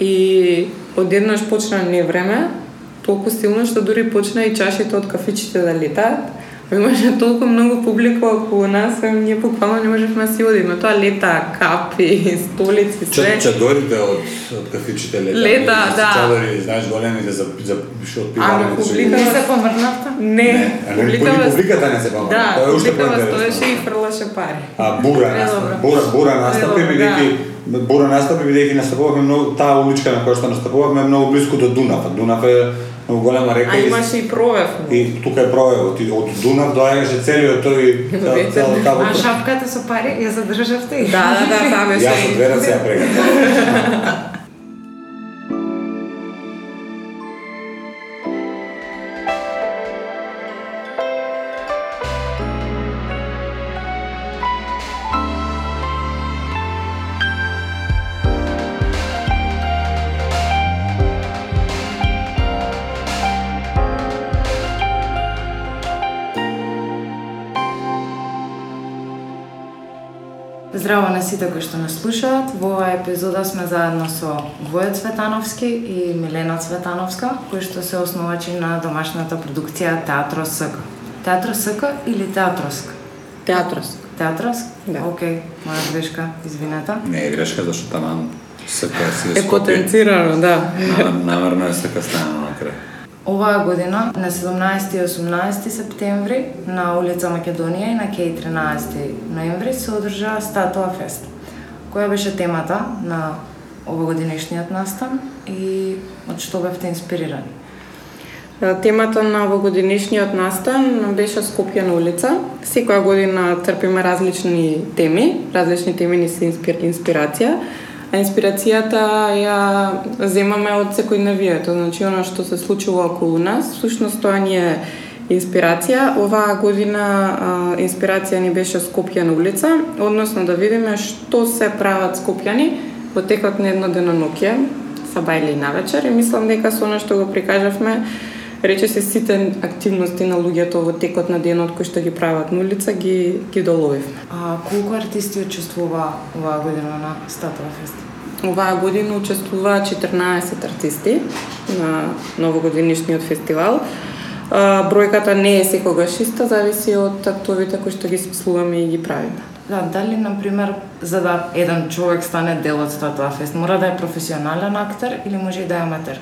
и одеднаш почна не време, толку силно што дури почна и чашите од кафичите да летаат. Имаше толку многу публика околу нас, а ние буквално не можевме да си одиме. Тоа лета, капи, столици, све. Чадорите од, од кафичите лета. Лета, да. Чадори, знаеш, големите за, за што од Ама пиварите. публика Не се помрнавте? Не, а не, публика вас... публиката не се помага. Да, Тоа е уште публика вас поинтересно. стоеше и фрлаше пари. А бура бура, бура настапи, бидејќи бура настапи бидејќи настапувавме многу таа уличка на која што настапувавме е многу близко до Дунав. Дунав е многу голема река А и- имаше и провев. И тука е проевот. И од Дунав доаѓаше целиот тој цел- цел А шапката со пари ја задржавте и. Да, да, да, таа беше. Јас од две раце ја прегатав. сите кои што нас слушаат. Во оваа епизода сме заедно со Воје Цветановски и Милена Цветановска, кои што се основачи на домашната продукција Театро СК. Театро СК или Театроск? Театрос. Театроск? Да. Океј, моја грешка, извинете. Не е грешка, зашто таман СК си Е потенцирано, да. Намерно е СК стана на крај. Оваа година на 17 и 18 септември на улица Македонија и на Кеј 13 ноември се одржа Статуа Фест, која беше темата на овогодинешниот настан и од што бевте инспирирани. Темата на овогодинешниот настан беше Скопјана улица. Секоја година трпиме различни теми, различни теми ни се инспир, инспирација, а инспирацијата ја земаме од секојдневието, значи оно што се случува околу нас, всушност тоа ни е инспирација. Оваа година а, инспирација ни беше Скопјан улица, односно да видиме што се прават скопјани во текот на едно деноноќе, сабајле и навечер и мислам дека со она што го прикажавме рече се сите активности на луѓето во текот на денот кои што ги прават на улица ги ги доловивме. А колку артисти учествува оваа година на Статуа Фест? Оваа година учествува 14 артисти на новогодинишниот фестивал. А, бројката не е секогаш иста, зависи од актовите кои што ги смислуваме и ги правиме. Да, дали, например, за да еден човек стане дел од Статуа Фест, мора да е професионален актер или може и да е аматер?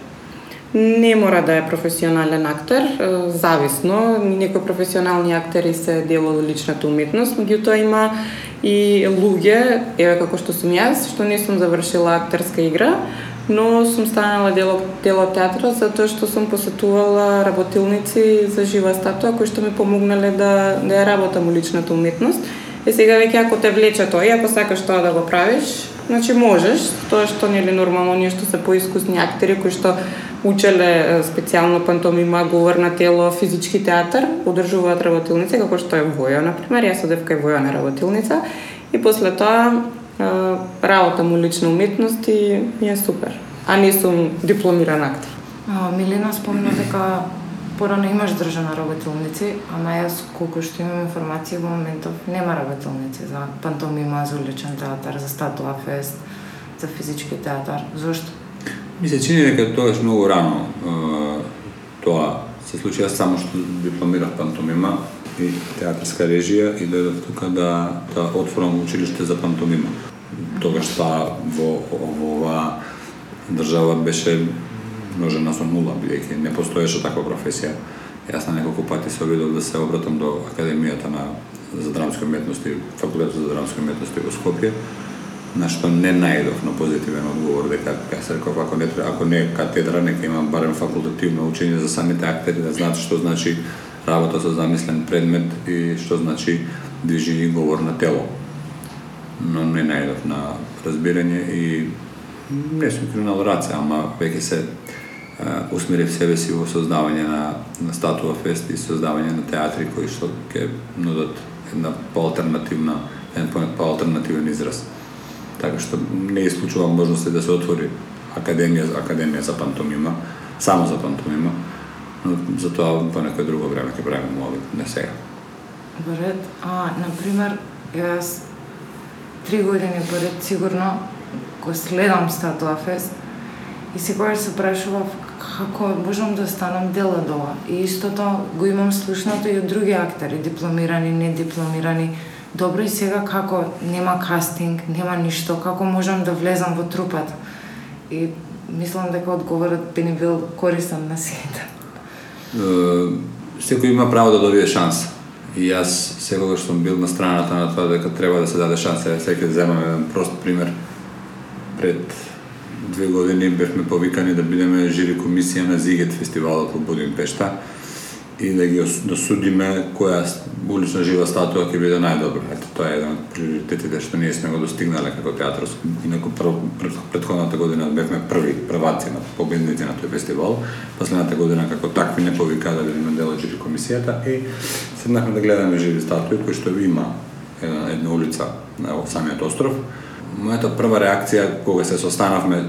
Не мора да е професионален актер, зависно. Некои професионални актери се дел од личната уметност, меѓутоа има и луѓе, еве како што сум јас, што не сум завршила актерска игра, но сум станала дел од дел од затоа што сум посетувала работилници за жива статуа кои што ми помогнале да да ја работам у личната уметност. И сега веќе ако те влече тоа и ако сакаш тоа да го правиш, значи можеш, тоа што нели нормално ние што се поискусни актери кои што учеле специјално пантомима, говор на тело, физички театар, одржуваат работилници како што е Воја, на пример, јас одев кај Воја на работилница и после тоа работа му лична уметност и ми е супер. А не сум дипломиран актер. А, Милена спомна дека порано имаш држана работилници, ама јас колку што имам информација во моментов нема работилници за пантомима, за уличен театар, за статуа фест, за физички театар. Зошто? Ми се чини дека тоа е многу рано. е, Тоа се случи јас само што дипломирав пантомима и театарска режија и дојдов тука да да отворам училиште за пантомима. Тогаш таа во, во оваа држава беше множена со нула, бидејќи не постоеше таква професија. Јас на неколку пати се обидов да се обратам до Академијата на за драмски уметности, факултетот за драмски уметности во Скопје, на што не најдов на позитивен одговор дека јас реков ако не ако не катедра нека има барем факултативно учење за самите актери да знаат што значи работа со замислен предмет и што значи движење и говор на тело. Но не најдов на разбирање и не сум кренал раце, ама веќе се усмерив себе си во создавање на, на статуа фест и создавање на театри кои што ќе нудат една поалтернативна, еден по- поалтернативен израз. Така што не исклучувам можност да се отвори академија, академија за пантомима, само за пантомима, но за тоа во некој друго време ќе правиме моли, не сега. Во а, например, јас три години поред сигурно го следам Статуа Фест И секогаш се прашував како можам да станам дел од ова. И истото го имам слушнато и од други актери, дипломирани, недипломирани. Добро и сега како нема кастинг, нема ништо, како можам да влезам во трупата. И мислам дека одговорот би ни бил корисен на сите. секој има право да добие шанса. И јас секогаш сум бил на страната на тоа дека треба да се даде шанса. Секој земам еден прост пример. Пред две години бевме повикани да бидеме жири комисија на Зигет фестивалот во Будимпешта и да ги да судиме која улична жива статуа ќе биде најдобра. Ето тоа е еден од приоритетите што ние сме го достигнале како театрско. Инаку прв, предходната година бевме први прваци на победници на тој фестивал. Последната година како такви не повика да бидеме дел од жири комисијата и седнахме да гледаме живи статуи кои што има една, една улица на самиот остров мојата прва реакција кога се состанавме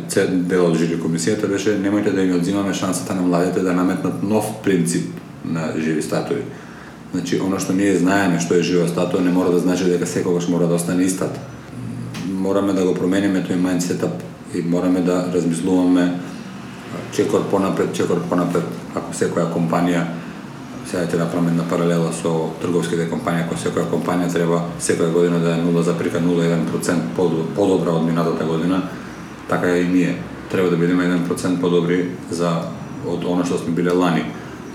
дел од жири комисијата беше немојте да им одзимаме шансата на младите да наметнат нов принцип на живи статуи. Значи, оно што ние знаеме што е жива статуа не мора да значи дека секогаш мора да остане истата. Мораме да го промениме тој мајндсетап и мораме да размислуваме чекор понапред, чекор понапред. Ако секоја компанија сега ќе направам една паралела со трговските компании, ако секоја компанија треба секоја година да е 0,01% подобра од минатата година, така и ние треба да бидеме 1% подобри за од оно што сме биле лани.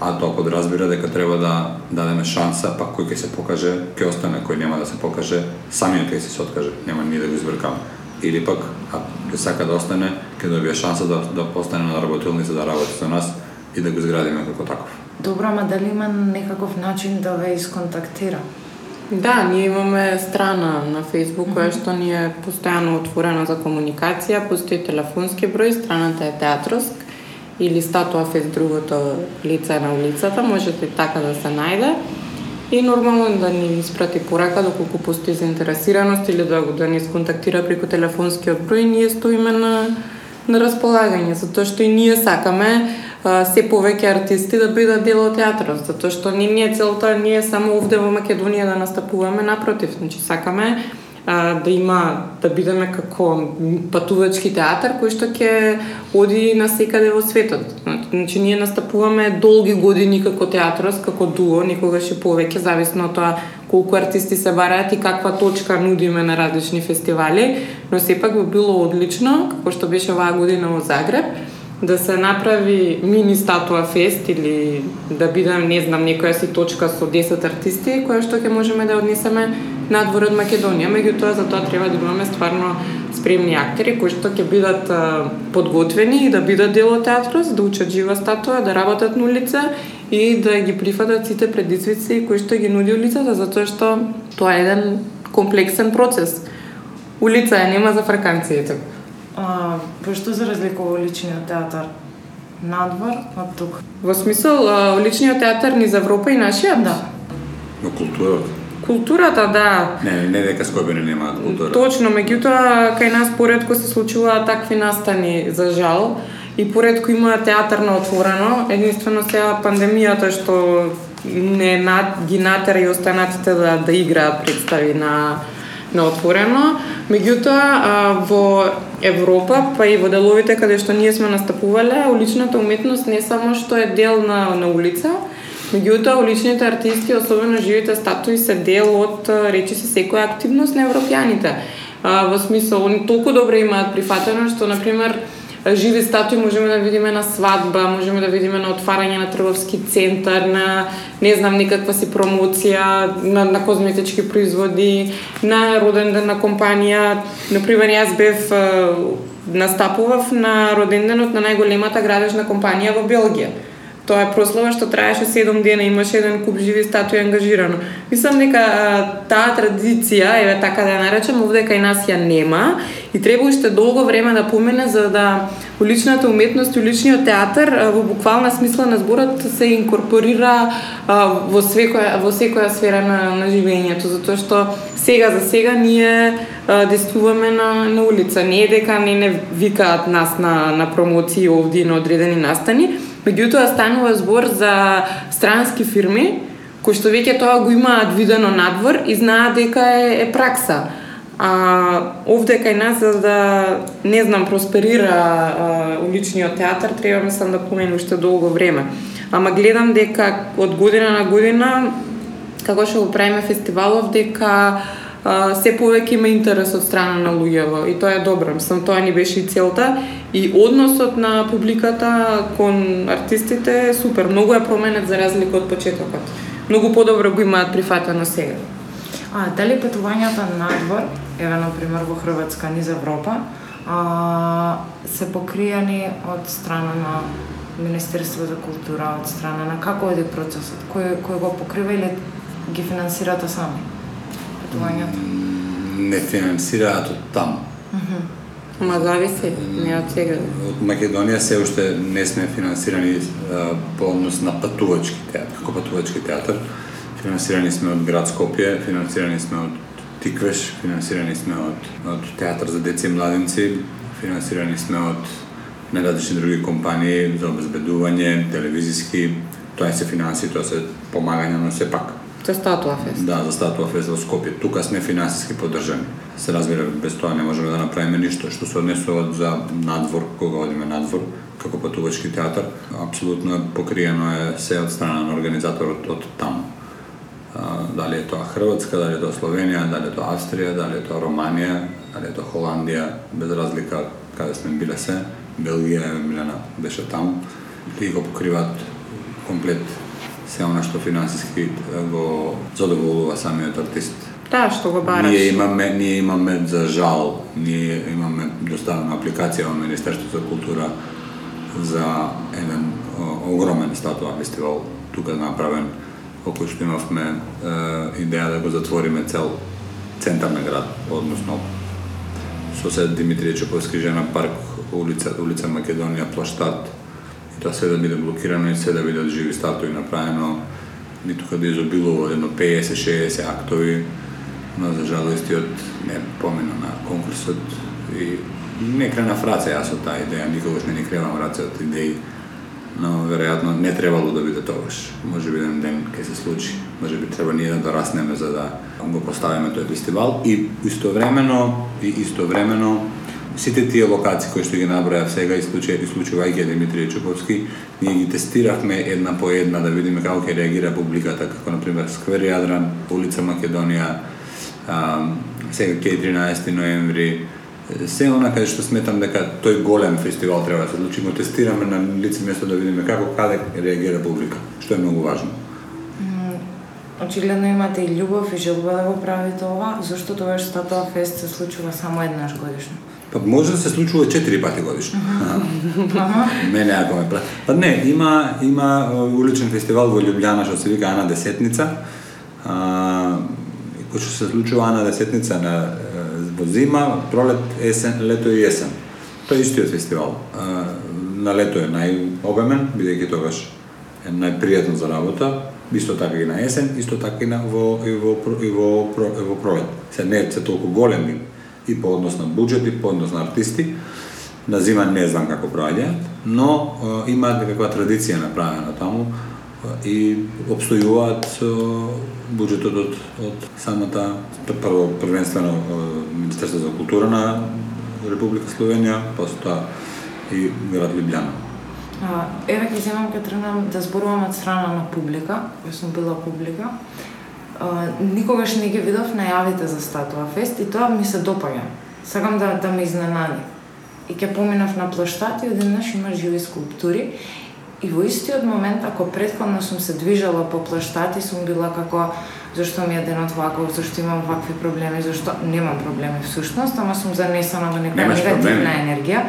А тоа подразбира дека треба да дадеме шанса, па кој ќе се покаже, ќе остане, кој нема да се покаже, самиот ќе се откаже, нема ни да го избркаме. Или пак, ако сака да остане, ќе добие шанса да, да постане на работилница да работи со нас и да го изградиме како таков. Добро, ама дали има некаков начин да ве исконтактира? Да, ние имаме страна на Facebook mm -hmm. која што ни е постојано отворена за комуникација, постои телефонски број, страната е Театроск или Статуа Фест другото лице на улицата, можете така да се најде. И нормално да ни испрати порака доколку постои заинтересираност или да, да ни сконтактира преку телефонскиот број, ние стоиме на на располагање, затоа што и ние сакаме се повеќе артисти да бидат дел од театрот, затоа што не ни е целта ние само овде во Македонија да настапуваме, напротив, значи сакаме а, да има да бидеме како патувачки театар кој што ќе оди на секаде во светот. Значи ние настапуваме долги години како театрос, како дуо, никогаш и повеќе зависно од тоа колку артисти се бараат и каква точка нудиме на различни фестивали, но сепак би било одлично, како што беше оваа година во Загреб, да се направи мини статуа фест или да биде, не знам, некоја си точка со 10 артисти, која што ќе можеме да однесеме надвор од Македонија. Меѓутоа, за тоа треба да имаме стварно спремни актери кои што ќе бидат подготвени и да бидат дел од театрот, да учат жива статуа, да работат на улица и да ги прифатат сите предизвици кои што ги нуди улицата, затоа што тоа е еден комплексен процес. Улица е нема за фраканциите. А, што се разликува личниот театар надвор од тук? Во смисол, личниот театар ни за Европа и нашиот? Да. Но културата. Културата, да. Не, не дека Скопјани немаат култура. Точно, меѓутоа кај нас поредко се случуваат такви настани за жал и поредко има театар на отворено. Единствено сега пандемијата што не над, ги натера и останатите да да играат представи на на отворено. Меѓутоа, во Европа, па и во деловите каде што ние сме настапувале, уличната уметност не само што е дел на, на улица, меѓутоа уличните артисти, особено живите статуи, се дел од, речи се, секоја активност на европјаните. А, во смисол, они толку добро имаат прифатено што, например, живи статуи можеме да видиме на свадба, можеме да видиме на отварање на трговски центар, на не знам никаква си промоција на, на козметички производи, на роден ден на компанија. Например, јас бев настапував на роден денот на најголемата градежна компанија во Белгија Тоа е прослава што траеше 7 дена, имаше еден куп живи статуи ангажирано. Мислам дека таа традиција, еве така да ја наречам, овде кај нас ја нема и треба уште долго време да помине за да уличната уметност и уличниот театар во буквална смисла на зборот се инкорпорира во секоја во секоја сфера на, на живењето, затоа што сега за сега ние действуваме на, на улица. Не е дека не не викаат нас на, на промоции овде на одредени настани, Меѓутоа станува збор за странски фирми кои што веќе тоа го имаат видено надвор и знаат дека е, е пракса. А овде кај нас за да не знам просперира а, уличниот театар треба мислам да помине уште долго време. Ама гледам дека од година на година како што го правиме фестивалов дека а, се повеќе има интерес од страна на луѓето и тоа е добро. Мислам тоа ни беше и целта и односот на публиката кон артистите е супер. Многу е променет за разлика од почетокот. Многу подобро го имаат прифатено сега. А дали патувањата надвор, еве на пример во Хрватска низ Европа, а, се покриени од страна на Министерство за култура, од страна на како оди процесот, кој кој го покрива или ги финансирате сами? Патувањата. Не финансираат од таму. Ма зависи, не од сега. Од Македонија се уште не сме финансирани а, по однос на патувачки театар, како патувачки театар. Финансирани сме од град Скопје, финансирани сме од Тиквеш, финансирани сме од, од Театар за деца и младенци, финансирани сме од најразлични други компании за обезбедување, телевизиски, тоа се финанси, тоа се помагање, но сепак За статуа фест. Да, за статуа фест во Скопје. Тука сме финансиски поддржани. Се разбира, без тоа не можеме да направиме ништо. Што се однесува за надвор, кога одиме надвор, како патувачки театар, апсолутно е покриено е се од страна на организаторот од таму. Дали е тоа Хрватска, дали е тоа Словенија, дали е тоа Австрија, дали е тоа Романија, дали е тоа Холандија, без разлика каде сме биле се, Белгија, Милена беше таму, и го покриваат комплет се она што финансиски го задоволува самиот артист. Да, што го бараш. Ние имаме, ние имаме за жал, ние имаме доставена апликација во Министерството за култура за еден о, огромен статуа фестивал тука направен околу што имавме е, идеја да го затвориме цел центар на град, односно сосед Димитрije Чоповски жена парк, улица, улица Македонија, плаштад, и тоа се да биде блокирано и се да бидат живи статуи направено, ни тука да изобилува едно 50-60 актови, но за жал од не помена на конкурсот и не крена фраца јас од таа идеја, никогаш не ни кренам раце од идеи, но веројатно не требало да биде тогаш. Може би еден ден ќе се случи. Може би треба ние да дораснеме за да го поставиме тој фестивал и истовремено и истовремено сите тие локации кои што ги набројав сега исклучувајќи исклучувајќи Димитрije Чуповски, ние ги тестиравме една по една да видиме како ќе реагира публиката, како на пример Сквер Јадран, улица Македонија, а, сега ќе 13 ноември, се она каде што сметам дека тој голем фестивал треба да се случи, го тестираме на лице место да видиме како каде реагира публика, што е многу важно. Очигледно имате и љубов и желба да го правите ова, зашто тоа што тоа фест се случува само еднаш годишно? Па може да се случува четири пати годишно. Мене ако ме прати. Па не, има има уличен фестивал во Љубљана што се вика Ана Десетница. А, кој што се случува Ана Десетница на е, во зима, пролет, есен, лето и есен. Тоа е истиот фестивал. А, на лето е најобемен, бидејќи тогаш е најпријатно за работа, исто така и на есен, исто така и на во и во и во, и во пролет. Се не се толку големи и по однос на буџет и по однос на артисти. На зима не знам како проаѓаат, но е, имаат некаква традиција направена таму и обстојуваат буџетот од, од самата прво првенствено Министерство за култура на Република Словенија, после тоа и град Лјубљана. Еве ќе земам ќе тренам да зборувам од страна на публика, јас сум била публика. Никогаш не ги видов најавите за статуа фест и тоа ми се допаѓа. Сакам да да ме изненади. И ќе поминав на плаштат и одеднаш има живи скулптури И во истиот момент, ако предходно сум се движала по плаштати, сум била како зашто ми е денот ваков, зашто имам вакви проблеми, зашто немам проблеми всушност, ама сум занесена во некоја негативна енергија.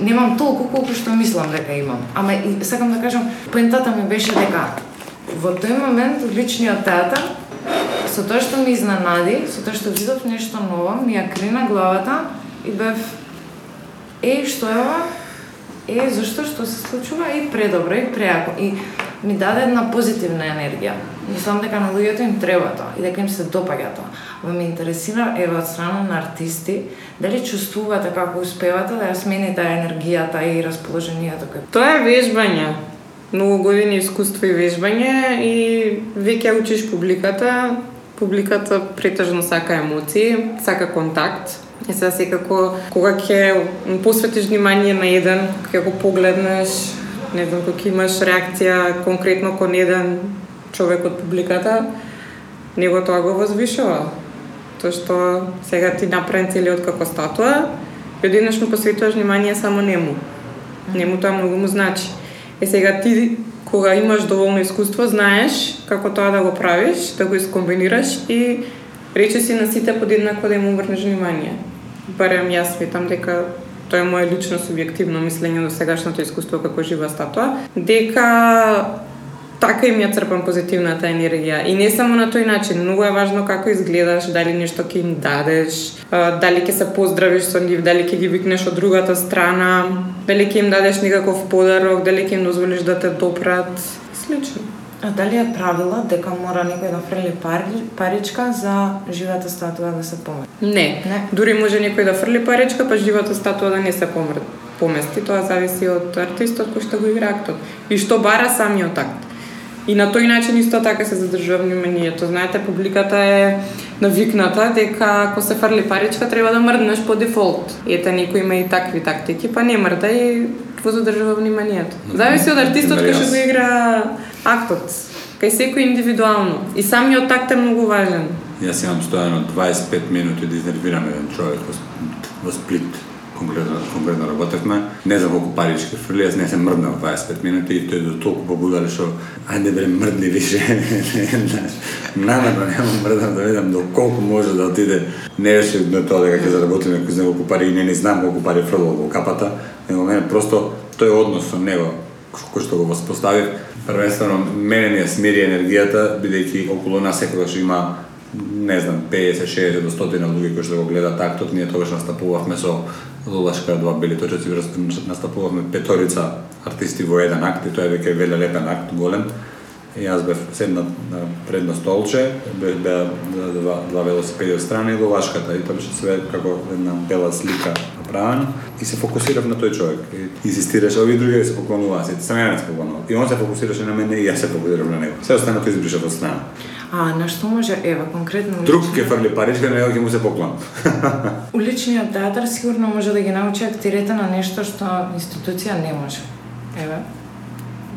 Немам толку колку што мислам дека имам. Ама и сакам да кажам, поентата ми беше дека во тој момент личниот театар со тоа што ми изненади, со тоа што видов нешто ново, ми ја крена главата и бев е, што е ова? Е, зашто што се случува и предобро и преако и ми даде една позитивна енергија. Мислам дека на луѓето им треба тоа и дека им се допаѓа тоа. Ова ме интересира еве од страна на артисти дали чувствувате како успевате да ја смените енергијата и расположението кое Тоа е вежбање. Многу години искуство и вежбање и веќе учиш публиката. Публиката претежно сака емоции, сака контакт Е сега секако, кога ќе посветиш внимание на еден, ќе го погледнеш, не знам, кога имаш реакција конкретно кон еден човек од публиката, него тоа го возвишува. Тоа што сега ти направен целиот како статуа, и одеднаш му посветуваш внимание само нему. Нему тоа многу му значи. Е сега ти кога имаш доволно искуство, знаеш како тоа да го правиш, да го искомбинираш и рече си на сите подеднакво да им обрнеш внимание. Барем јас сметам дека тоа е моје лично субјективно мислење до сегашното искуство како жива статуа, дека така им ја црпам позитивната енергија. И не само на тој начин, многу е важно како изгледаш, дали нешто ќе им дадеш, дали ќе се поздравиш со нив, дали ќе ги викнеш од другата страна, дали ќе им дадеш некаков подарок, дали ќе им дозволиш да те допрат, слично. А дали е правило дека мора некој да фрли пари, паричка за живата статуа да се помести? Не. Не. Дури може некој да фрли паричка, па живата статуа да не се помр... помести. Тоа зависи од артистот кој што го игра актот. И што бара самиот акт. И на тој начин исто така се задржува вниманието. Знаете, публиката е навикната дека ако се фрли паричка треба да мрднеш по дефолт. Ете некој има и такви тактики, па не мрда и го задржува вниманието. Зависи од артистот кој што го игра актот. Кај секој индивидуално. И самиот такт е многу важен. Јас имам стојано 25 минути да изнервирам еден човек во Сплит конкретно, конкретно работевме. Не за колку парички фрли, јас не се мрднал 25 минути и тој до толку побудале што ајде бре мрдни више. Намерно нема мрдам да видам до колку може да отиде. Не беше на тоа дека ќе заработиме кој знае колку пари и не не знам колку пари фрло во капата, него мене просто тој однос со него кој што го воспоставив, првенствено мене не смири енергијата бидејќи околу нас секогаш има не знам 50, 60 до 100 луѓе кои што го гледаат актот, ние тогаш настапувавме со Лашка два бели точаци, настапувавме петорица артисти во еден акт и тоа е веќе веле лепен акт, голем. И јас бев седнат на предно столче, бев беа два, два велосипеди од страна и Лулашката и тоа беше све како една бела слика направена и се фокусирав на тој човек. И инсистираше, овие други се поклонуваа, сите сам ја не се поклонував. И он се фокусираше на мене и јас се фокусирав на него. Се останато избришав од страна. А на што може, ева, конкретно Друг ќе фрли паричка, на него ќе му се поклон. Уличниот театар сигурно може да ги научи актерите на нешто што институција не може. Еве,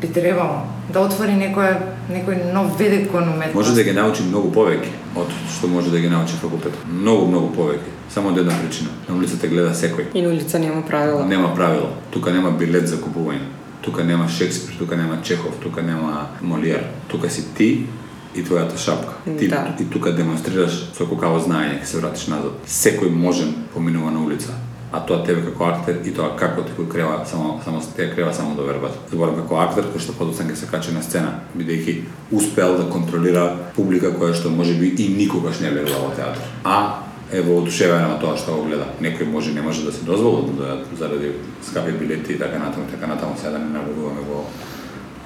би требало да отвори некој некој нов ведек кон уметност. Може да ги научи многу повеќе од што може да ги научи факултет. Многу, многу повеќе. Само од една причина. На улицата гледа секој. И на улица нема правила. Нема правило. Тука нема билет за купување. Тука нема Шекспир, тука нема Чехов, тука нема Молиер. Тука си ти и твојата шапка. Ти Да. и тука демонстрираш со кокаво знаење, ќе се вратиш назад. Секој можен поминува на улица. А тоа тебе како актер и тоа како ти го крева само само те крева само до вербата. Зборам како актер кој што подоцна ќе се качи на сцена, бидејќи успеал да контролира публика која што можеби и никогаш не гледала во театар. А е воодушевена на тоа што го гледа. Некој може не може да се дозволи да заради скапи билети и така натаму, и така натаму, сега да не навлегуваме во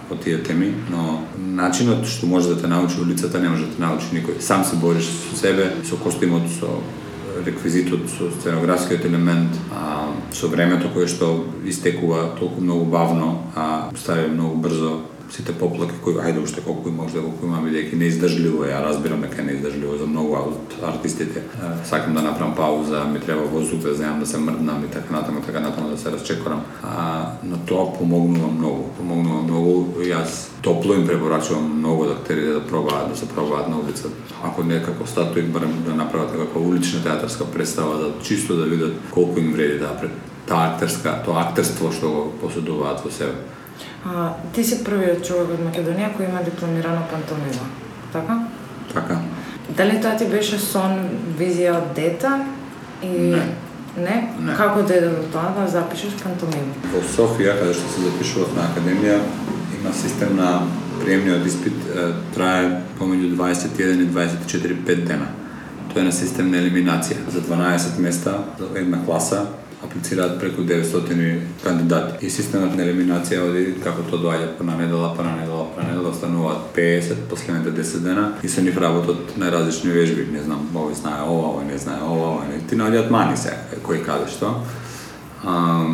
по тие теми, но начинот што може да те научи улицата не може да те научи никој. Сам се бориш со себе, со костимот, со реквизитот, со сценографскиот елемент, а, со времето кое што истекува толку многу бавно, а стави многу брзо сите поплаки кои ајде уште колку има уште колку има бидејќи неиздржливо е, ја разбирам дека е неиздржливо за многу од артистите. Сакам да направам пауза, ми треба воздух да земам да се мрднам и така натаму, така натаму да се расчекорам. А, на тоа помогнува многу, помогнува многу. Јас топло им препорачувам многу да актерите да пробаат да се пробаат на улица. Ако не како статуи, барем да направат некаква улична театарска представа, да чисто да видат колку им вреди таа пред таа актерска, тоа актерство што го поседуваат во себе. А, ти си првиот човек од Македонија кој има дипломирана пантомима. Така? Така. Дали тоа ти беше сон, визија од дете? И... Не. Не? Не. Како дојде до тоа да запишеш пантомима? Во Софија, каде што се запишував на академија, има систем на приемниот испит, е, трае помеѓу 21 и 24 5 дена. Тоа е на систем на елиминација. За 12 места, за една класа, аплицираат преку 900 кандидати. И системот на елиминација оди како тоа доаѓа по на недела, по на недела, по на недела, остануваат 50 последните 10 дена и се нив работат најразлични вежби. Не знам, овој знае ова, овој не знае ова, овој не. Ти наоѓаат мани се, кој каде што. А,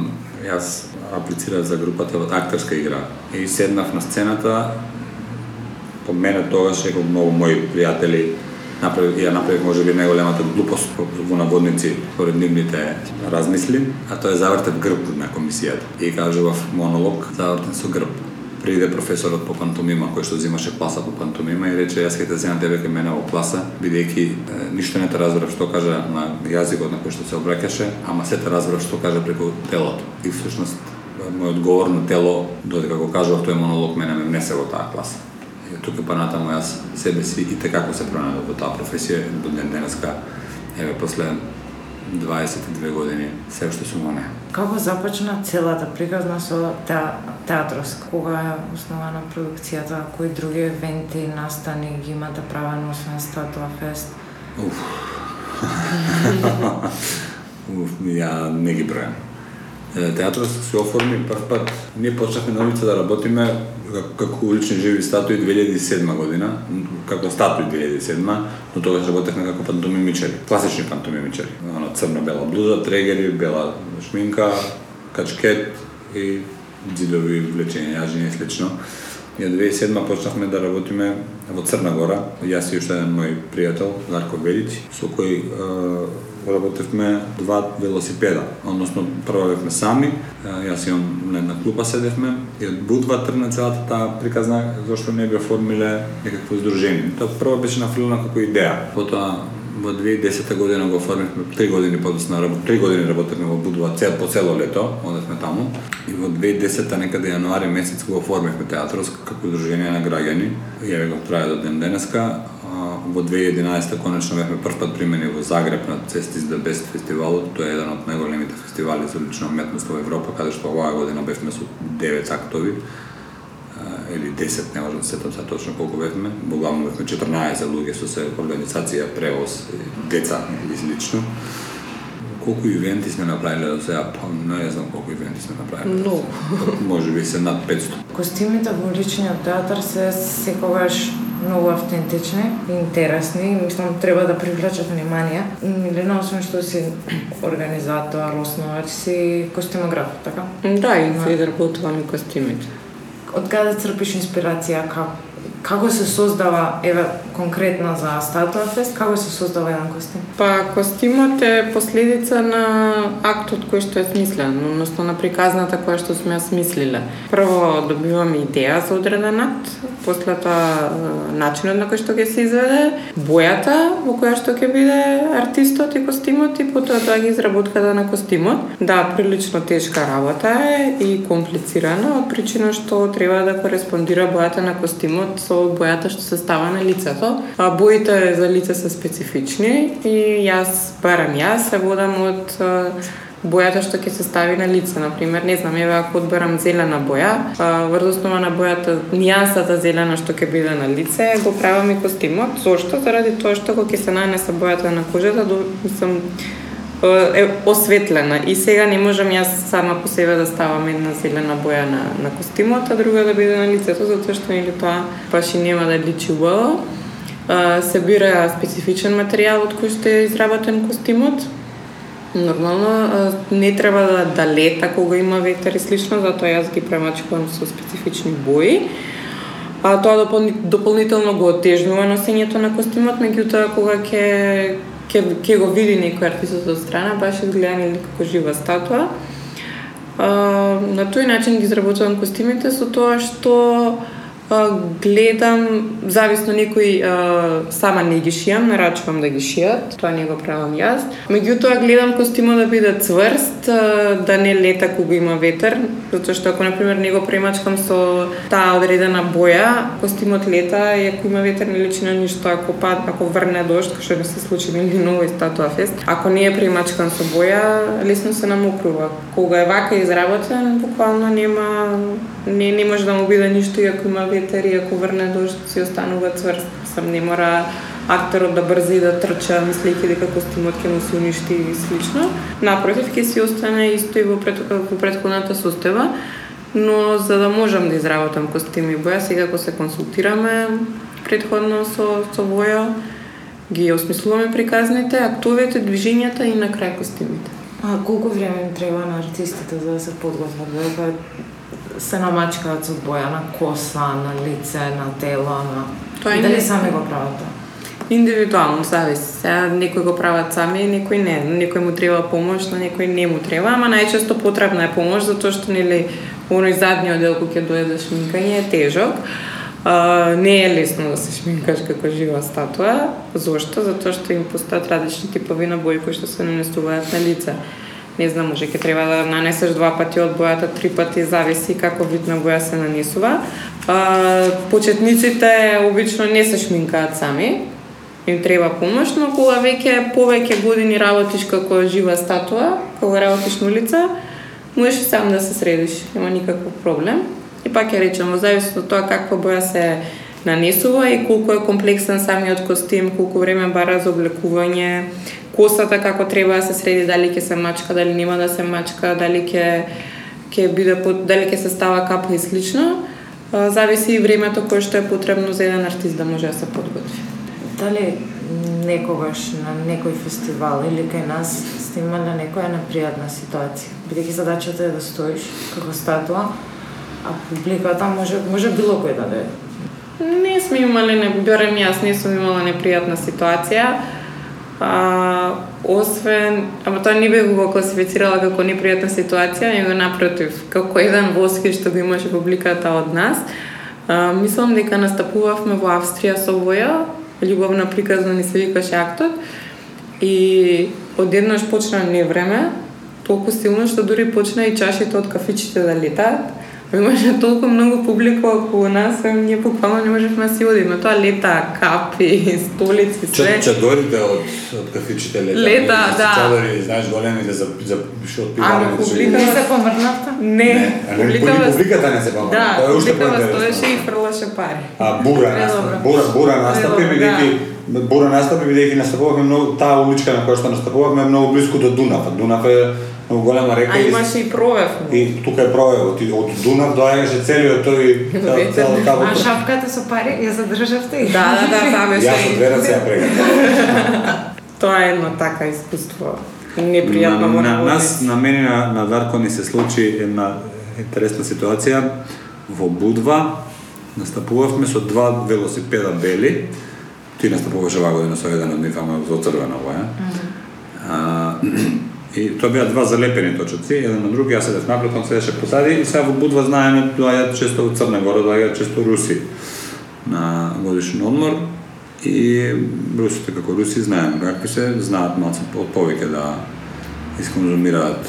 јас аплицирав за групата од актерска игра и седнав на сцената по мене тогаш еко многу мои пријатели направи, ја направи може би најголемата глупост во наводници поред нивните размисли, а тоа е завртев грб на комисијата. И кажував во монолог завртен со грб приде професорот по пантомима кој што взимаше класа по пантомима и рече јас ќе те земам тебе кај мене во класа бидејќи ништо не те разбрав што кажа на јазикот на кој што се обраќаше, ама се те разбрав што кажа преку телото. И всушност мојот говор на тело додека го кажував тој монолог мене ме внесе во таа класа. И тука па натаму јас себе си и како се пронајдов во таа професија до ден денеска еве после 22 години се уште сум во неа. Како започна целата приказна со театрос? Кога е основана продукцијата? Кои други евенти, настани ги имате правено освен Статуа Фест? Уф. Уф, ја не ги бројам. Театрот се оформи прв пат. Ние почнахме на улица да работиме како улични живи статуи 2007 година, како статуи 2007, но тогаш работевме како пантомимичари, класични пантомимичари. Оно црно-бела блуза, трегери, бела шминка, качкет и дзидови влечени, јажини и слично. И 2007 почнахме да работиме во Црна Гора, јас и уште еден мој пријател, Дарко Велич, со кој работевме два велосипеда, односно прво бевме сами, јас имам на една клупа седевме и од Будва тргна целата таа приказна зашто не би оформиле некакво издружение. Тоа прво беше нафрлена како идеја. Потоа во 2010 година го оформивме три години подоцна три години работевме во Будва цел по цело лето, одевме таму и во 2010 некаде јануари месец го оформивме театрос како издружение на граѓани. Ја го трае до ден денеска во 2011 конечно бевме прв пат примени во Загреб на Цестис да Бест фестивалот. Тоа е еден од најголемите фестивали за лична уметност во Европа, каде што оваа година бевме со 9 актови или 10, не можам да сетам сега точно колку бевме. главно бевме 14 луѓе со се организација, превоз, деца и слично. Колку ивенти сме направиле до сега? Па не знам колку ивенти сме направиле. Много. Може би се над 500. Костимите во личниот театар се секогаш многу автентични и интересни. Мислам, треба да привлечат внимание. Милена, освен што си организатор, основач, си костимограф, така? Да, и се работувам и костимите. Од каде црпиш инспирација? Како, како се создава, еве, конкретно за Статуа Фест, како се создава еден костим? Па, костимот е последица на актот кој што е смислен, односно на приказната која што сме ја смислиле. Прво добиваме идеја за одреден акт, после тоа начинот на кој што ќе се изведе, бојата во која што ќе биде артистот и костимот и потоа тоа ги изработката на костимот. Да, прилично тешка работа е и комплицирана од причина што треба да кореспондира бојата на костимот со бојата што се става на лицето. А боите за лице се специфични и јас, барам јас, се водам од бојата што ќе се стави на лице, на пример, не знам, еве ако одберам зелена боја, врз основа на бојата, нијансата зелена што ќе биде на лице, го правам и костимот. Зошто? Заради тоа што кога ќе се нанесе бојата на кожата, до, е осветлена и сега не можам јас сама по себе да ставам една зелена боја на, на костимот, а друга да биде на лицето, затоа што или тоа баш и нема да личи убаво. Се бира специфичен материјал од кој што е изработен костимот, Нормално не треба да, да лета кога има ветер и слично, затоа јас ги премачкувам со специфични бои. А тоа допол... дополнително го отежнува носењето на костимот, меѓутоа кога ќе ке, ке го види некој артистот од страна, баш изгледа нели како жива статуа. А, на тој начин ги изработувам костимите со тоа што гледам, зависно некои а, сама не ги шијам, нарачувам да ги шијат, тоа не го правам јас. Меѓутоа гледам костимот да биде цврст, а, да не лета кога има ветер, затоа што ако на пример не го премачкам со таа одредена боја, костимот лета и ако има ветер не личи на ништо, ако пад, ако врне дожд, што не се случи нели ново и статуа фест, ако не е премачкан со боја, лесно се намокрува. Кога е вака изработен, буквално нема не не може да му биде ништо и ако има ветер и ако врне дожд си останува цврст. Сам не мора актерот да брзи и да трча, мислејќи дека костимот ќе му се уништи и слично. Напротив, ќе си остане исто и во, пред, во предходната состојба, но за да можам да изработам костим и боја, сега ако се консултираме предходно со, со боја, ги осмислуваме приказните, актовите, движењата и на крај костимите. А колку време им треба на артистите за да се подготват? Да се намачкаат со боја на коса, на лице, на тело, на... Тоа дали сами го прават тоа? Индивидуално зависи. Сега некои го прават сами, некои не. Некој му треба помош, на некој не му треба, ама најчесто потребна е помош затоа што нели оној задниот дел кој ќе дојде шминкање е тежок. А, не е лесно да се шминкаш како жива статуа. Зошто? Затоа што им постојат различни типови на бои кои што се нанесуваат на лице. Не знам, може ќе треба да нанесеш два пати од бојата, три пати, зависи како вид на боја се нанесува. А, почетниците обично не се шминкаат сами, им треба помош, но кога веќе повеќе години работиш како жива статуа, кога работиш на улица, можеш и сам да се средиш, нема никаков проблем. И пак ја речем, во зависност од тоа каква боја се нанесува и колку е комплексен самиот костим, колку време бара за облекување, косата како треба да се среди, дали ќе се мачка, дали нема да се мачка, дали ќе ќе биде дали ќе се става капа и слично. Зависи и времето кое што е потребно за еден артист да може да се подготви. Дали некогаш на некој фестивал или кај нас сте на некоја непријатна ситуација? Бидејќи задачата е да стоиш како статуа, а публиката може може било кој да даде. Не сме имале, не берем јас, не сум имала непријатна ситуација. А, освен, ама тоа не би го класифицирала како непријатна ситуација, него напротив, како еден воски што го имаше публиката од нас. А, мислам дека настапувавме во Австрија со Воја, љубовна приказна ни се викаше актот. И одеднаш почна невреме, толку силно што дури почна и чашите од кафичите да летаат. Имаше толку многу публика околу нас, ние буквално не можевме да си одиме. Тоа лета капи, столици, све. Чадорите од, од кафичите лета. Лета, да. Чадори, знаеш, големите за, за што од Ама публика- Не се помрнавте? Не, Не, а не, публикава- публиката не се помага. Да, Тоа е стоеше и фрлаше пари. А бура бура, бура настапи бидејќи бура настапи бидејќи настапувавме многу таа уличка на која што настапувавме е многу близко до Дунав. Дунав е многу голема река А и- имаше и провев. и тука е провевот и од Дунав доаѓаше целиот тој цел- цел А шапката со пари ја задржавте и? Да, да, да, таа беше. Јас од две раце ја прегатав. Тоа е едно така искуство. Непријатно на, во на, наводници. нас, на мене на, на Дарко ни се случи една интересна ситуација во Будва. Настапувавме со два велосипеда бели. Ти настапуваше оваа година со еден од нив, ама во црвена боја. А, и тоа беа два залепени точоци, еден на други. јас седев напред, он седеше позади и сега во Будва знаеме доаѓаат често од Црна Гора, доаѓаат често руси на годишен одмор и русите како руси знаеме какви се, знаат малце од повеќе да исконзумираат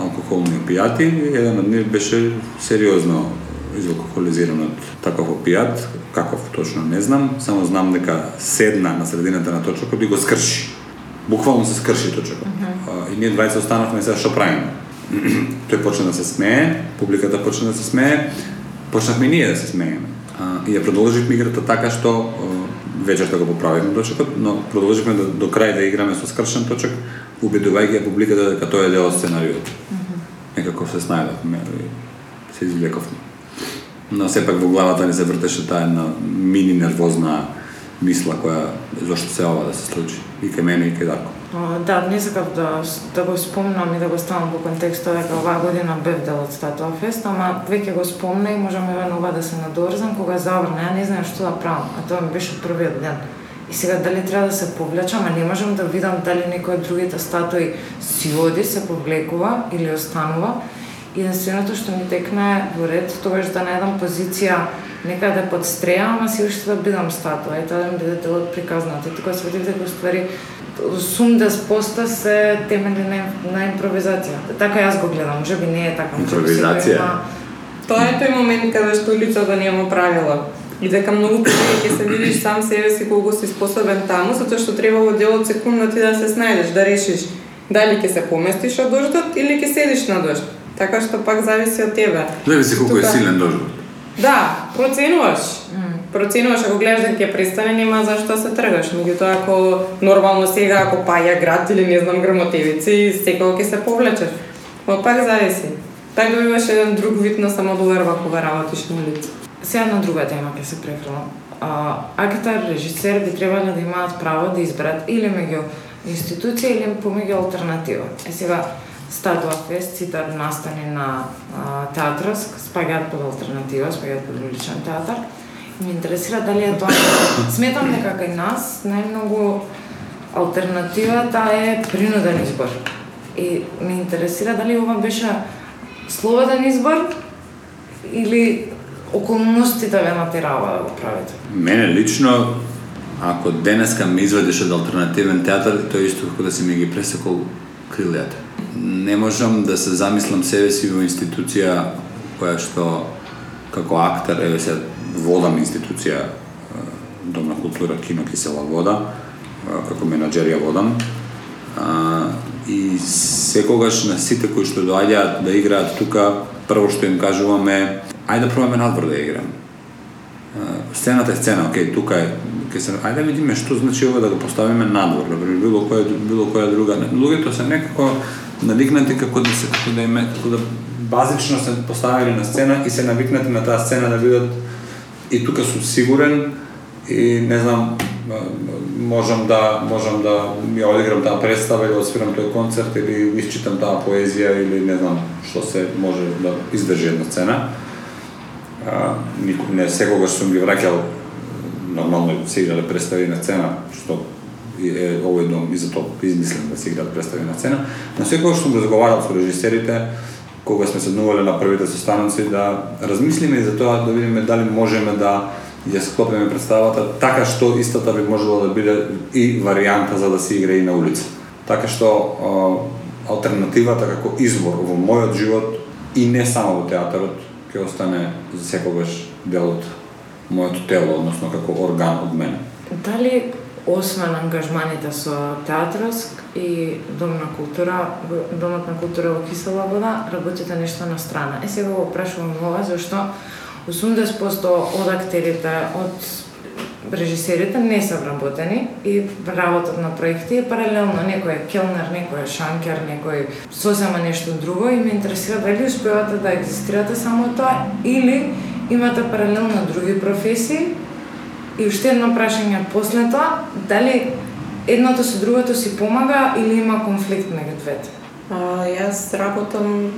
алкохолни опијати. Еден од нив беше сериозно изалкохолизиран од таков опијат, каков точно не знам, само знам дека седна на средината на точокот и го скрши. Буквално се скрши точокот. А, И ние двајца останавме сега што правиме. Тој почна да се смее, публиката почна да се смее, почнавме и ние да се смееме. А, и ја продолживме играта така што вечерта го поправивме точокот, но продолживме до, до крај да играме со скршен точок, убедувајќи ја публиката дека тоа е дел од сценариот. Некако се снајдовме и се извлековме. Но сепак во главата ни се вртеше таа една мини нервозна мисла која зошто се ова да се случи и кај мене и кај Дарко. А, Да, не сакав да, да го спомнам и да го ставам во контекстот дека оваа година бев дел од Статуа Фест, ама веќе го спомна и можам евенува да се надорзам кога заврна, ја не знаев што да правам, а тоа ми беше првиот ден. И сега дали треба да се повлечам, а не можам да видам дали некој од другите статуи си оди, се повлекува или останува. И единственото што ми текна во ред, тогаш да најдам позиција некаде под стреја, ама си уште да бидам статуа и тоа да ми биде дел од приказната. И тука сватив дека ствари сумдес поста се темели на, на импровизација. Така јас го гледам, може би не е така. Импровизација. има- Тоа е тој момент каде што улицата нема правила. И дека многу пати ќе се видиш сам себе си колку си способен таму, затоа што треба во дел од секунда ти да се снајдеш, да решиш дали ќе се поместиш од дождот или ќе седиш на дожд. Така што пак зависи од тебе. Зависи колку е Тука- силен дождот. Да, проценуваш. Проценуваш, ако гледаш дека ќе престане, нема зашто да се тргаш. Меѓутоа, ако нормално сега, ако паја град или не знам грмотевици, секако ќе се повлечеш. Но пак зависи. Пак добиваш еден друг вид на самодоверба кога работиш на улица. Сега на друга тема ќе се префрлам. А, актер, режисер би требале да имаат право да изберат или меѓу институција или помеѓу алтернатива. Е сега Статуа Фест, цитар настани на театрос, спаѓаат под алтернатива, спаѓаат под уличен театар. Ме интересира дали е тоа. Сметам дека кај нас најмногу алтернативата е принуден избор. И ме интересира дали ова беше слободен избор или околностите ве натерава да го правите. Мене лично, ако денеска ме изведеш од алтернативен театар, тоа е исто како да си ми ги пресекол крилјата. Не можам да се замислам себе си во институција која што како актер, еве се водам институција Дом на култура, кино, кисела вода, како менаџер ја водам. А, и секогаш на сите кои што доаѓаат да играат тука, прво што им кажуваме, ајде да пробаме надвор да играм. Сцената е сцена, окей, тука е ќе се ајде да видиме што значи ова да го поставиме надвор, да било која било која друга. Луѓето се некако навикнати како да се како да име како да базично се поставени на сцена и се навикнати на таа сцена да бидат и тука сум сигурен и не знам можам да можам да ја одиграм таа представа или да освирам тој концерт или исчитам таа поезија или не знам што се може да издржи една сцена. А, не секогаш сум ги враќал нормално да се играле да представи на сцена, што е овој дом и за тоа измислен да се играат да представи на сцена. На што сум разговарал со режисерите, кога сме седнувале на првите состаноци да размислиме и за тоа да видиме дали можеме да ја склопиме представата така што истата би можела да биде и варијанта за да се игра и на улица. Така што алтернативата така како избор во мојот живот и не само во театарот ќе остане за секогаш дел од моето тело, односно како орган од мене. Дали освен ангажманите со театроск и Дом на култура, Домот на култура во Кисела вода, работите нешто на страна. Е сега го прашувам ова зашто 80% од актерите, од режисерите не се вработени и работат на проекти е паралелно некој е келнер, некој е шанкер, некој сосема нешто друго и ме интересира дали успевате да екзистирате само тоа или имате паралелно други професии и уште едно прашање после тоа, дали едното со другото си помага или има конфликт меѓу двете? А, јас работам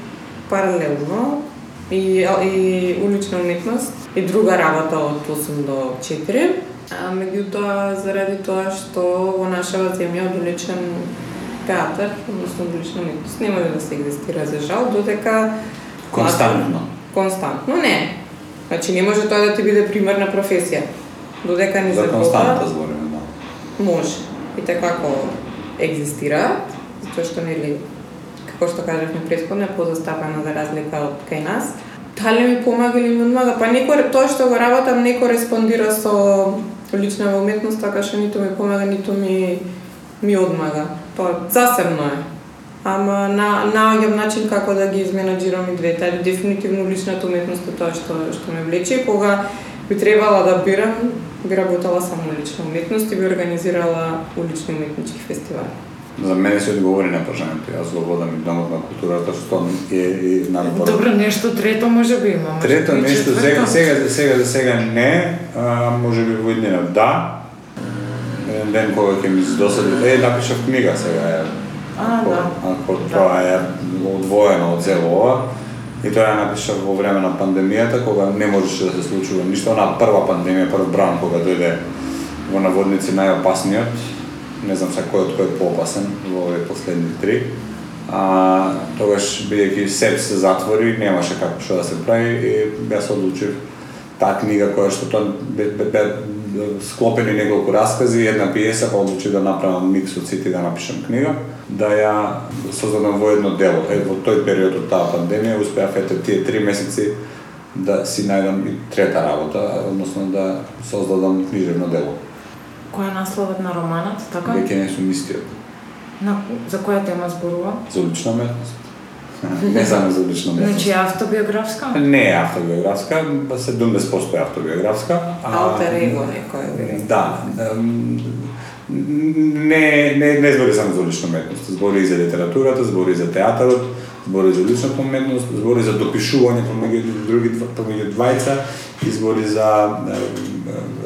паралелно и, и улична уметност и друга работа од 8 до 4. А меѓутоа, заради тоа што во нашава земја одолечен театар, односно улична уметност, не може да се екзистира за жал, додека... Константно. Константно, не. Значи не може тоа да ти биде примерна професија. Додека не За константа збориме, да. Може. И така како екзистираат, затоа што нели како што кажавме претходно, е за разлика од кај нас. Дали ми помага или ми одмага? Па некој тоа што го работам не кореспондира со лична уметност, така што ниту ми помага, ниту ми ми одмага. Тоа засебно е. Ама на наоѓам начин како да ги изменаџирам и двете. Дефинитивно личната уметност е тоа што што ме влече. Кога би требала да бирам, би работела само лична уметност и би организирала улични уметнички фестивали. За мене се одговори на прашањето. Јас го водам и домот на културата што е и најпорно. Добро, нешто трето може би има. може Трето би нешто сега сега за сега за сега не, а може би во иднина да. Еден ден кога ќе ми се досади, е напишав книга сега е. А, ако, да. Ако тоа е одвоено од цело ова. И тоа ја напишав во време на пандемијата, кога не можеше да се случува ништо. Она прва пандемија, прв бран, кога дојде во наводници најопасниот, не знам сега кој од кој е поопасен во овие последни три. А, тогаш бидејќи СЕП се затвори, немаше како што да се прави и јас одлучив таа книга која што тоа бе, бе, бе склопени неколку раскази една пиеса, па одлучив да направам микс од сите да напишам книга, да ја создадам во едно дело. Е, во тој период од таа пандемија успеав ете тие три месеци да си најдам и трета работа, односно да создадам книжевно дело. Кој е насловот на романот, така? Веќе не сум истиот. На, за која тема зборува? За лична уметност. Не само за лична уметност. Значи автобиографска? Не е автобиографска, па 70% е автобиографска. Алтер его некој. Да. Не, не, не збори само за лична уметност, збори и за литературата, збори и за театарот, збори за личната уметност, збори за допишување помеѓу други помеѓу двајца и збори за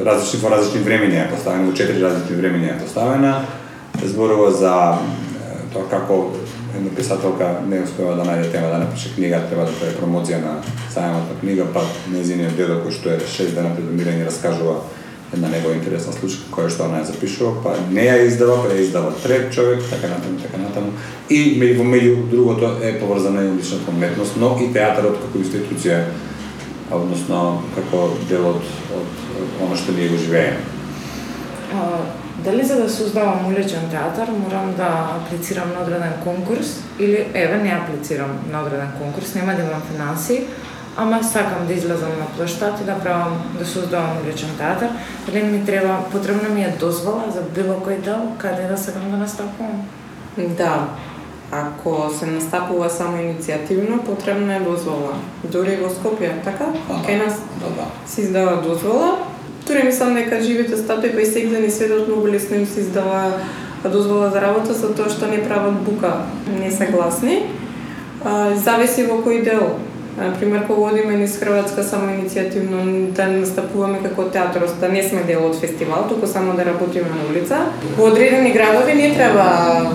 различни во различни времења е поставена, во четири различни времења е поставена. Зборува за тоа како една писателка не успева да најде тема да напише книга, треба да прави промоција на сајмот книга, па незиниот дедо кој што е 6 дена пред умирање раскажува една негова интересна случка која што она ја запишува, па не ја издава, па ја издава трет човек, така натаму, така натаму. И меѓу меѓу другото е поврзана и личната уметност, но и театарот како институција, односно како дел од, од, од оно што ние го живееме. Дали за да создавам уличен театар морам да аплицирам на одреден конкурс или еве не аплицирам на одреден конкурс, нема да имам финанси, ама сакам да излезам на площад и да правам да создавам уличен театар, дали ми треба потребна ми е дозвола за било кој дел каде да сакам да настапувам. Да, ако се настапува само иницијативно, потребна е дозвола. Дори во Скопје, така? Да, Кај нас Да, да. се издава дозвола. Туре мислам дека живите статуи па и сегден и светот многу лесно им се издава дозвола за работа за тоа што не прават бука, не се гласни. А, зависи во кој дел. Например, кога одиме низ Хрватска само иницијативно да настапуваме како театар, да не сме дел од фестивал, туку само да работиме на улица. Во одредени градови не треба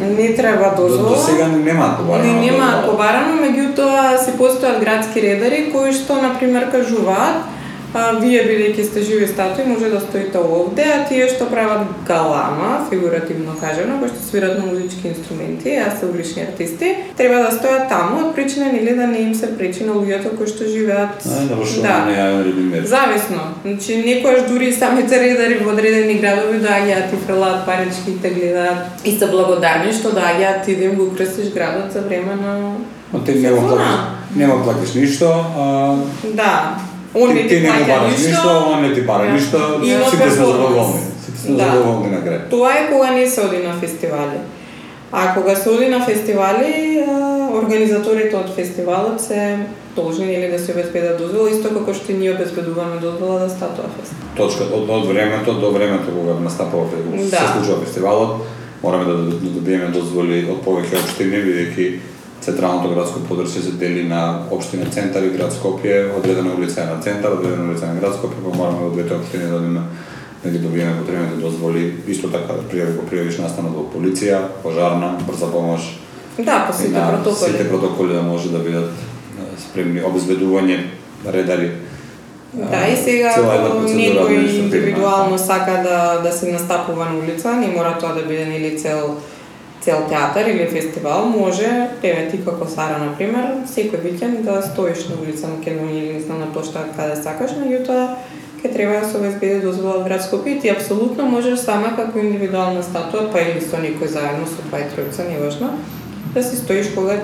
не треба До, дозвола. до сега не немаат побарано. Не, нема побарано, меѓутоа се постојат градски редари кои што на пример кажуваат а, вие бидејќи сте живи статуи може да стоите овде, а тие што прават галама, фигуративно кажано, кои што свират на музички инструменти, а се улични артисти, треба да стојат таму од причина нели да не им се пречи на луѓето кои што живеат. А, да, Да. не. Зависно. Значи, некојаш дури и самите редари во одредени градови доаѓаат и фрлаат парички и те гледаат и се благодарни што доаѓаат и да им го украсиш градот за време на... Но ти нема платиш, нема платиш ништо, а Да. Он не ти, плаќа бараш ништо, он не ти бара Да. ништо, сите се перформанс. задоволни. Сите се Да. задоволни на крај. Тоа е кога не се оди на фестивали. А кога се оди на фестивали, организаторите од фестивалот се должни или да се обезбедат дозвола, исто како што ние обезбедуваме дозвола да статуа фест. Точка од, од времето до времето кога настапува фестивалот, Да. се случува фестивалот, мораме да, да добиеме дозволи од повеќе општини бидејќи Централното градско подрачје се дели на општина Центар и град Скопје, одредена улица е на Центар, одредена улица е на град Скопје, па мораме од двете општини да одиме да ги добиеме потребните дозволи, исто така да пријави го пријавиш настанот во полиција, пожарна, брза помош, Да, по сите протоколи. сите протоколи да може да бидат спремни, обезбедување, редари. Да, и сега ако некој индивидуално сака да да се настапува на улица, не мора тоа да биде нели цел цел театар или фестивал, може, еве ти како Сара на пример, секој викенд да стоиш на улица Македонија или не знам на площад каде сакаш, меѓутоа ќе треба да се обезбеди дозвола од град Скопје и ти апсолутно можеш сама како индивидуална статуа, па или со некој заедно со два и тројца, неважно, да си стоиш кога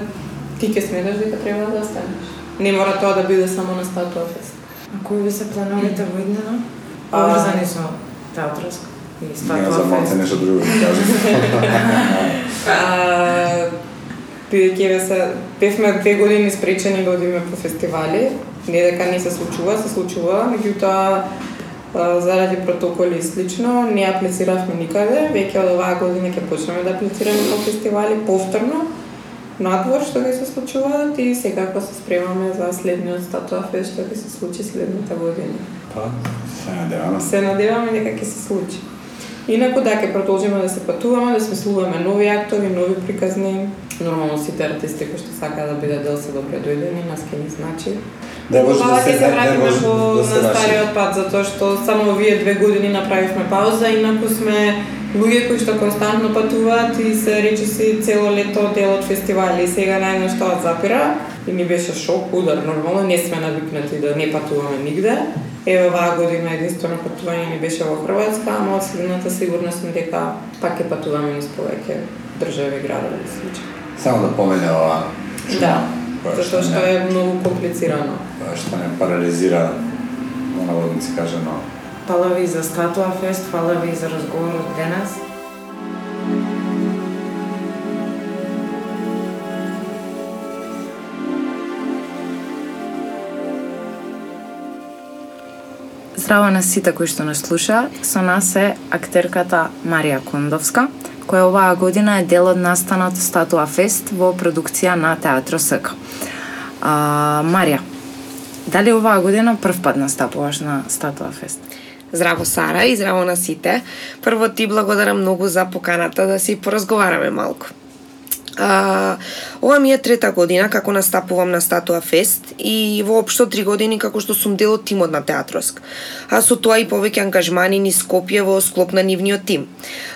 ти ќе сметаш дека треба да останеш. Не мора тоа да биде само на статуа фест. А кои ви се плановите во иднина? Поврзани со театарско и статуа за малце нешто друго да кажам. А, бидејќи еве се бевме две години спречени да одиме по фестивали, не дека не се случува, се случува, меѓутоа заради протоколи и слично не аплициравме никаде, веќе од оваа година ќе почнеме да аплицираме по фестивали повторно надвор што ќе се случуваат и секако се спремаме за следниот статуа фест што ќе се случи следната година. Па, се надеваме. Се надеваме дека ќе се случи. Инаку да, ќе продолжиме да се патуваме, да смислуваме нови актови, нови приказни. Нормално сите артисти кои што сакаат да бидат дел се добре дојдени, нас ќе ни значи. Да може да се вратиме по да се на стариот пат затоа што само овие две години направивме пауза, инаку сме луѓе кои што константно патуваат и се речиси цело лето дел од фестивали и сега најнаш тоа запира и ни беше шок, удар, нормално не сме навикнати да не патуваме нигде. Еве оваа година единствено патување ни беше во Хрватска, ама од следната сигурна сум дека пак ќе патуваме низ повеќе држави, градови и слично. Само да помене ова Да, затоа што не- е многу комплицирано. која што не парализира во наводници кажано. Фала ви за статуа фест, фала ви за разговорот денес. Здраво на сите кои што нас слушаат. Со нас е актерката Марија Кондовска, која оваа година е дел од настанот Статуа Фест во продукција на Театро СК. А, Марија, дали оваа година прв пат настапуваш на Статуа Фест? Здраво Сара и здраво на сите. Прво ти благодарам многу за поканата да си поразговараме малку. А, ова ми е трета година како настапувам на Статуа Фест и воопшто три години како што сум дел од тимот на Театроск. А со тоа и повеќе ангажмани ни Скопје во склоп на нивниот тим.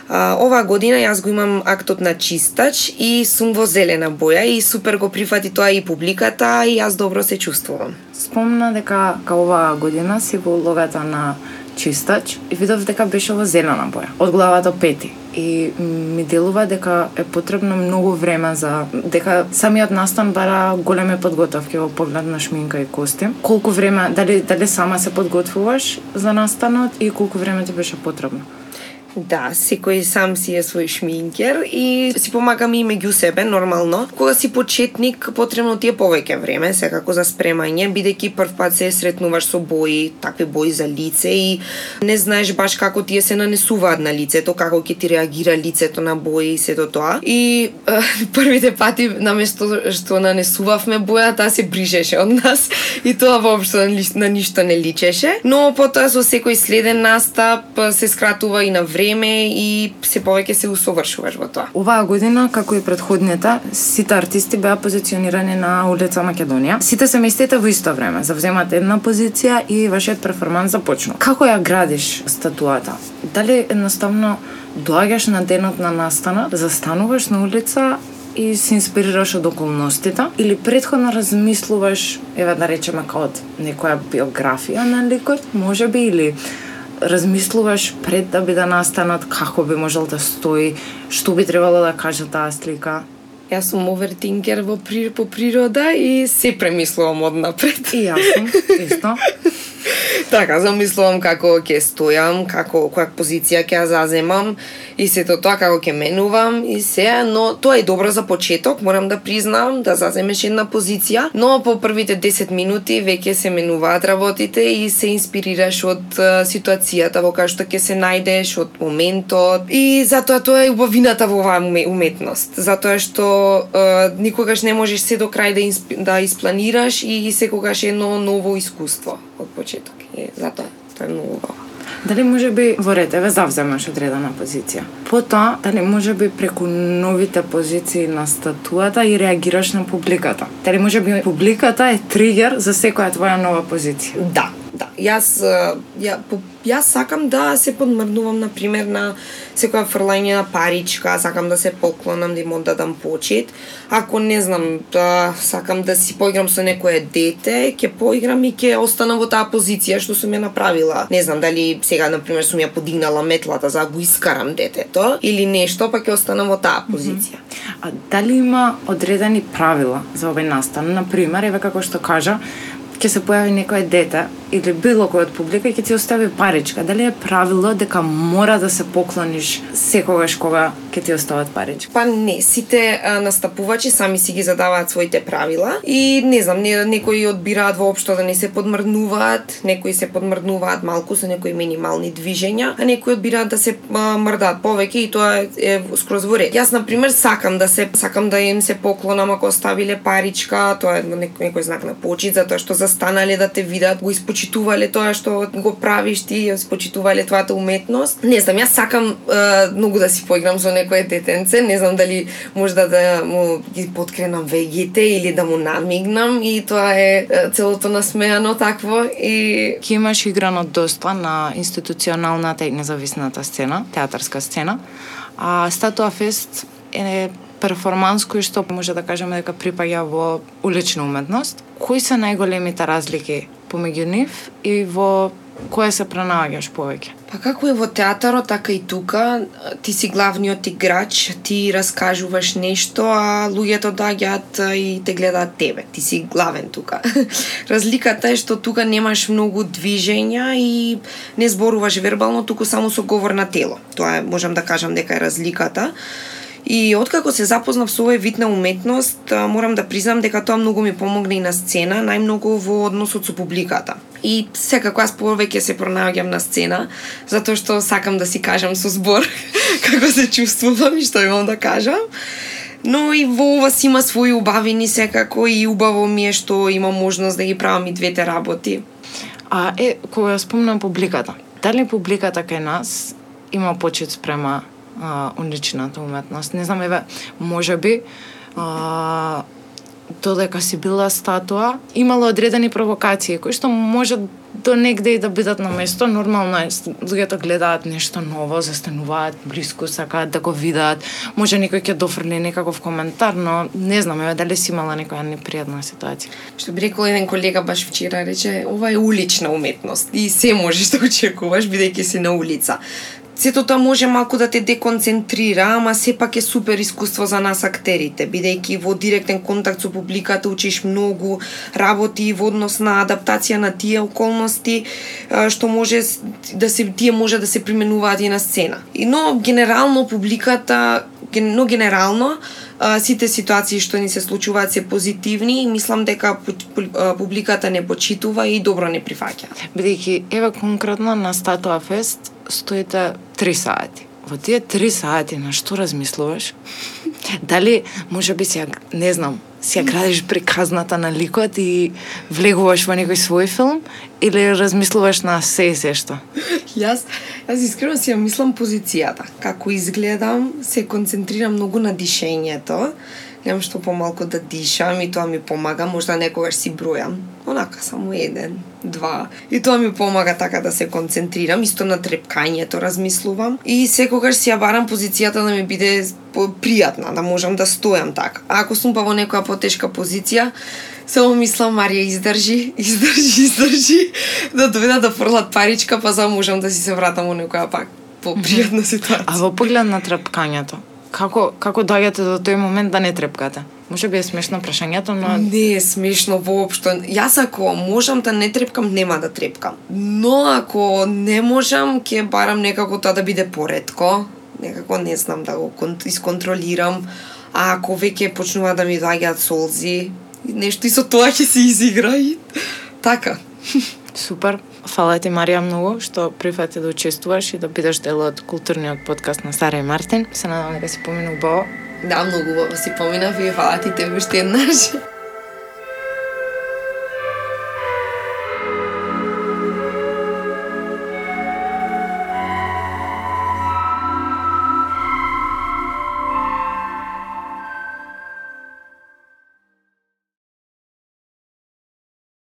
А, оваа година јас го имам актот на чистач и сум во зелена боја и супер го прифати тоа и публиката и јас добро се чувствувам. Спомна дека ка оваа година си во улогата на чистач и видов дека беше во зелена боја, од глава до пети. И ми делува дека е потребно многу време за дека самиот настан бара големи подготовки во поглед на шминка и костим. Колку време, дали дали сама се подготвуваш за настанот и колку време ти беше потребно? Да, секој сам си е свој шминкер и си помагаме и меѓу себе, нормално. Кога си почетник, потребно ти е повеќе време, секако за спремање, бидејќи прв пат се сретнуваш со бои, такви бои за лице и не знаеш баш како тие се нанесуваат на лицето, како ќе ти реагира лицето на бои и сето тоа. И е, првите пати, наместо што нанесувавме боја, таа се брижеше од нас и тоа воопшто на, на ништо не личеше. Но потоа со секој следен настап се скратува и на време време и се повеќе се усовршуваш во тоа. Оваа година, како и предходната, сите артисти беа позиционирани на улица Македонија. Сите се местите во исто време, завземат една позиција и вашиот перформанс започнува. Како ја градиш статуата? Дали едноставно доаѓаш на денот на настана, застануваш на улица и се инспирираш од околностите или предходно размислуваш, еве да речеме како од некоја биографија на ликот, можеби или размислуваш пред да биде настанат како би можел да стои, што би требало да каже таа слика. Јас сум овертинкер во при, по природа и се премислувам однапред. И јас сум, исто. така, замислувам како ќе стојам, како која позиција ќе ја заземам и сето тоа како ќе менувам. И се, но тоа е добро за почеток, морам да признам да заземеш една позиција, но по првите 10 минути веќе се менуваат работите и се инспирираш од ситуацијата во која што ќе се најдеш, од моментот. И затоа тоа е убавината во оваа уметност, затоа што е, никогаш не можеш се до крај да, да испланираш и секогаш едно ново искуство од почеток. И затоа тоа е многу убаво. Дали може би во ред, еве завземаш одредена позиција. Потоа, дали може би преку новите позиции на статуата и реагираш на публиката. Дали може би публиката е тригер за секоја твоја нова позиција. Да, да. Јас ја, по Јас сакам да се подмрнувам на пример, на секоја фрлање на паричка, сакам да се поклонам, да им оддадам почит. Ако не знам, да сакам да си поиграм со некое дете, ќе поиграм и ќе останам во таа позиција што сум ја направила. Не знам дали сега, на пример, сум ја подигнала метлата за да го искарам детето или нешто, па ќе останам во таа позиција. Mm -hmm. А дали има одредени правила за овој настан? На пример, еве како што кажа, ќе се појави некој дете или било кој од публика ќе ти остави паричка, дали е правило дека мора да се поклониш секогаш кога ќе ти остават паричка? Па не, сите а, настапувачи сами си ги задаваат своите правила и не знам, не, некои одбираат воопшто да не се подмрднуваат, некои се подмрднуваат малку со некои минимални движења, а некои одбираат да се а, мрдаат повеќе и тоа е, е скроз во ред. Јас на пример сакам да се сакам да им се поклонам ако оставиле паричка, тоа е некој, некој знак на почит затоа што застанале да те видат, го испочитувале тоа што го правиш ти, ја почитувале твојата уметност. Не знам, јас сакам е, многу да си поиграм со некое детенце, не знам дали можда да му ги подкренам вегите или да му намигнам и тоа е целото насмеано такво и ќе имаш играно доста на институционалната и независната сцена, театарска сцена. А Статуа Фест е перформанс кој што може да кажеме дека припаѓа во улична уметност. Кои се најголемите разлики помеѓу нив и во кое се пронаоѓаш повеќе? Па како е во театарот, така и тука, ти си главниот играч, ти раскажуваш нешто, а луѓето доаѓаат и те гледаат тебе. Ти си главен тука. Разликата е што тука немаш многу движења и не зборуваш вербално, туку само со говор на тело. Тоа е, можам да кажам дека е разликата. И откако се запознав со овој вид на уметност, морам да признам дека тоа многу ми помогна и на сцена, најмногу во односот со публиката. И секако аз повеќе се пронаоѓам на сцена, затоа што сакам да си кажам со збор како се чувствувам и што имам да кажам. Но и во ова си има своји убавини секако и убаво ми е што имам можност да ги правам и двете работи. А е, кога ја спомнам публиката, дали публиката кај нас има почет спрема а, уличната уметност. Не знам, еве, може би, а, додека си била статуа, имало одредени провокации кои што може до негде и да бидат на место. Нормално е, луѓето гледаат нешто ново, застануваат близко, сакаат да го видат. Може некој ќе дофрли некаков коментар, но не знам, еве дали си имала некоја непријатна ситуација. Што би рекол еден колега баш вчера, рече, ова е улична уметност и се можеш да очекуваш бидејќи си на улица сето тоа може малку да те деконцентрира, ама сепак е супер искуство за нас актерите, бидејќи во директен контакт со публиката учиш многу работи во однос на адаптација на тие околности што може да се тие може да се применуваат и на сцена. И но генерално публиката но генерално сите ситуации што ни се случуваат се позитивни и мислам дека публиката не почитува и добро не прифаќа. Бидејќи еве конкретно на Статуа Фест стоите три сати. Во тие три сати на што размислуваш? Дали може би си не знам, си ја градиш приказната на ликот и влегуваш во некој свој филм или размислуваш на се и се што? Јас, јас искрено си ја мислам позицијата. Како изгледам, се концентрирам многу на дишењето немам што помалку да дишам и тоа ми помага, можда некогаш си бројам, онака само еден, два. И тоа ми помага така да се концентрирам, исто на трепкањето размислувам и секогаш си ја барам позицијата да ми биде пријатна, да можам да стојам така. А ако сум па во некоја потешка позиција, само мислам Марија издржи, издржи, издржи, да дојдат да фрлат паричка, па за можам да си се вратам во некоја пак попријатна ситуација. А во поглед на трепкањето, како како доаѓате до тој момент да не трепкате? Може би е смешно прашањето, но не е смешно воопшто. Јас ако можам да не трепкам, нема да трепкам. Но ако не можам, ќе барам некако тоа да биде поредко, некако не знам да го исконтролирам. А ако веќе почнува да ми доаѓаат солзи, нешто и со тоа ќе се изигра и така. Супер. Фала ти Марија многу што прифати да учествуваш и да бидеш дел од културниот подкаст на Сара и Мартин. Се надевам дека си помина убаво. Да, многу убаво си поминав и фала ти тебе уште еднаш.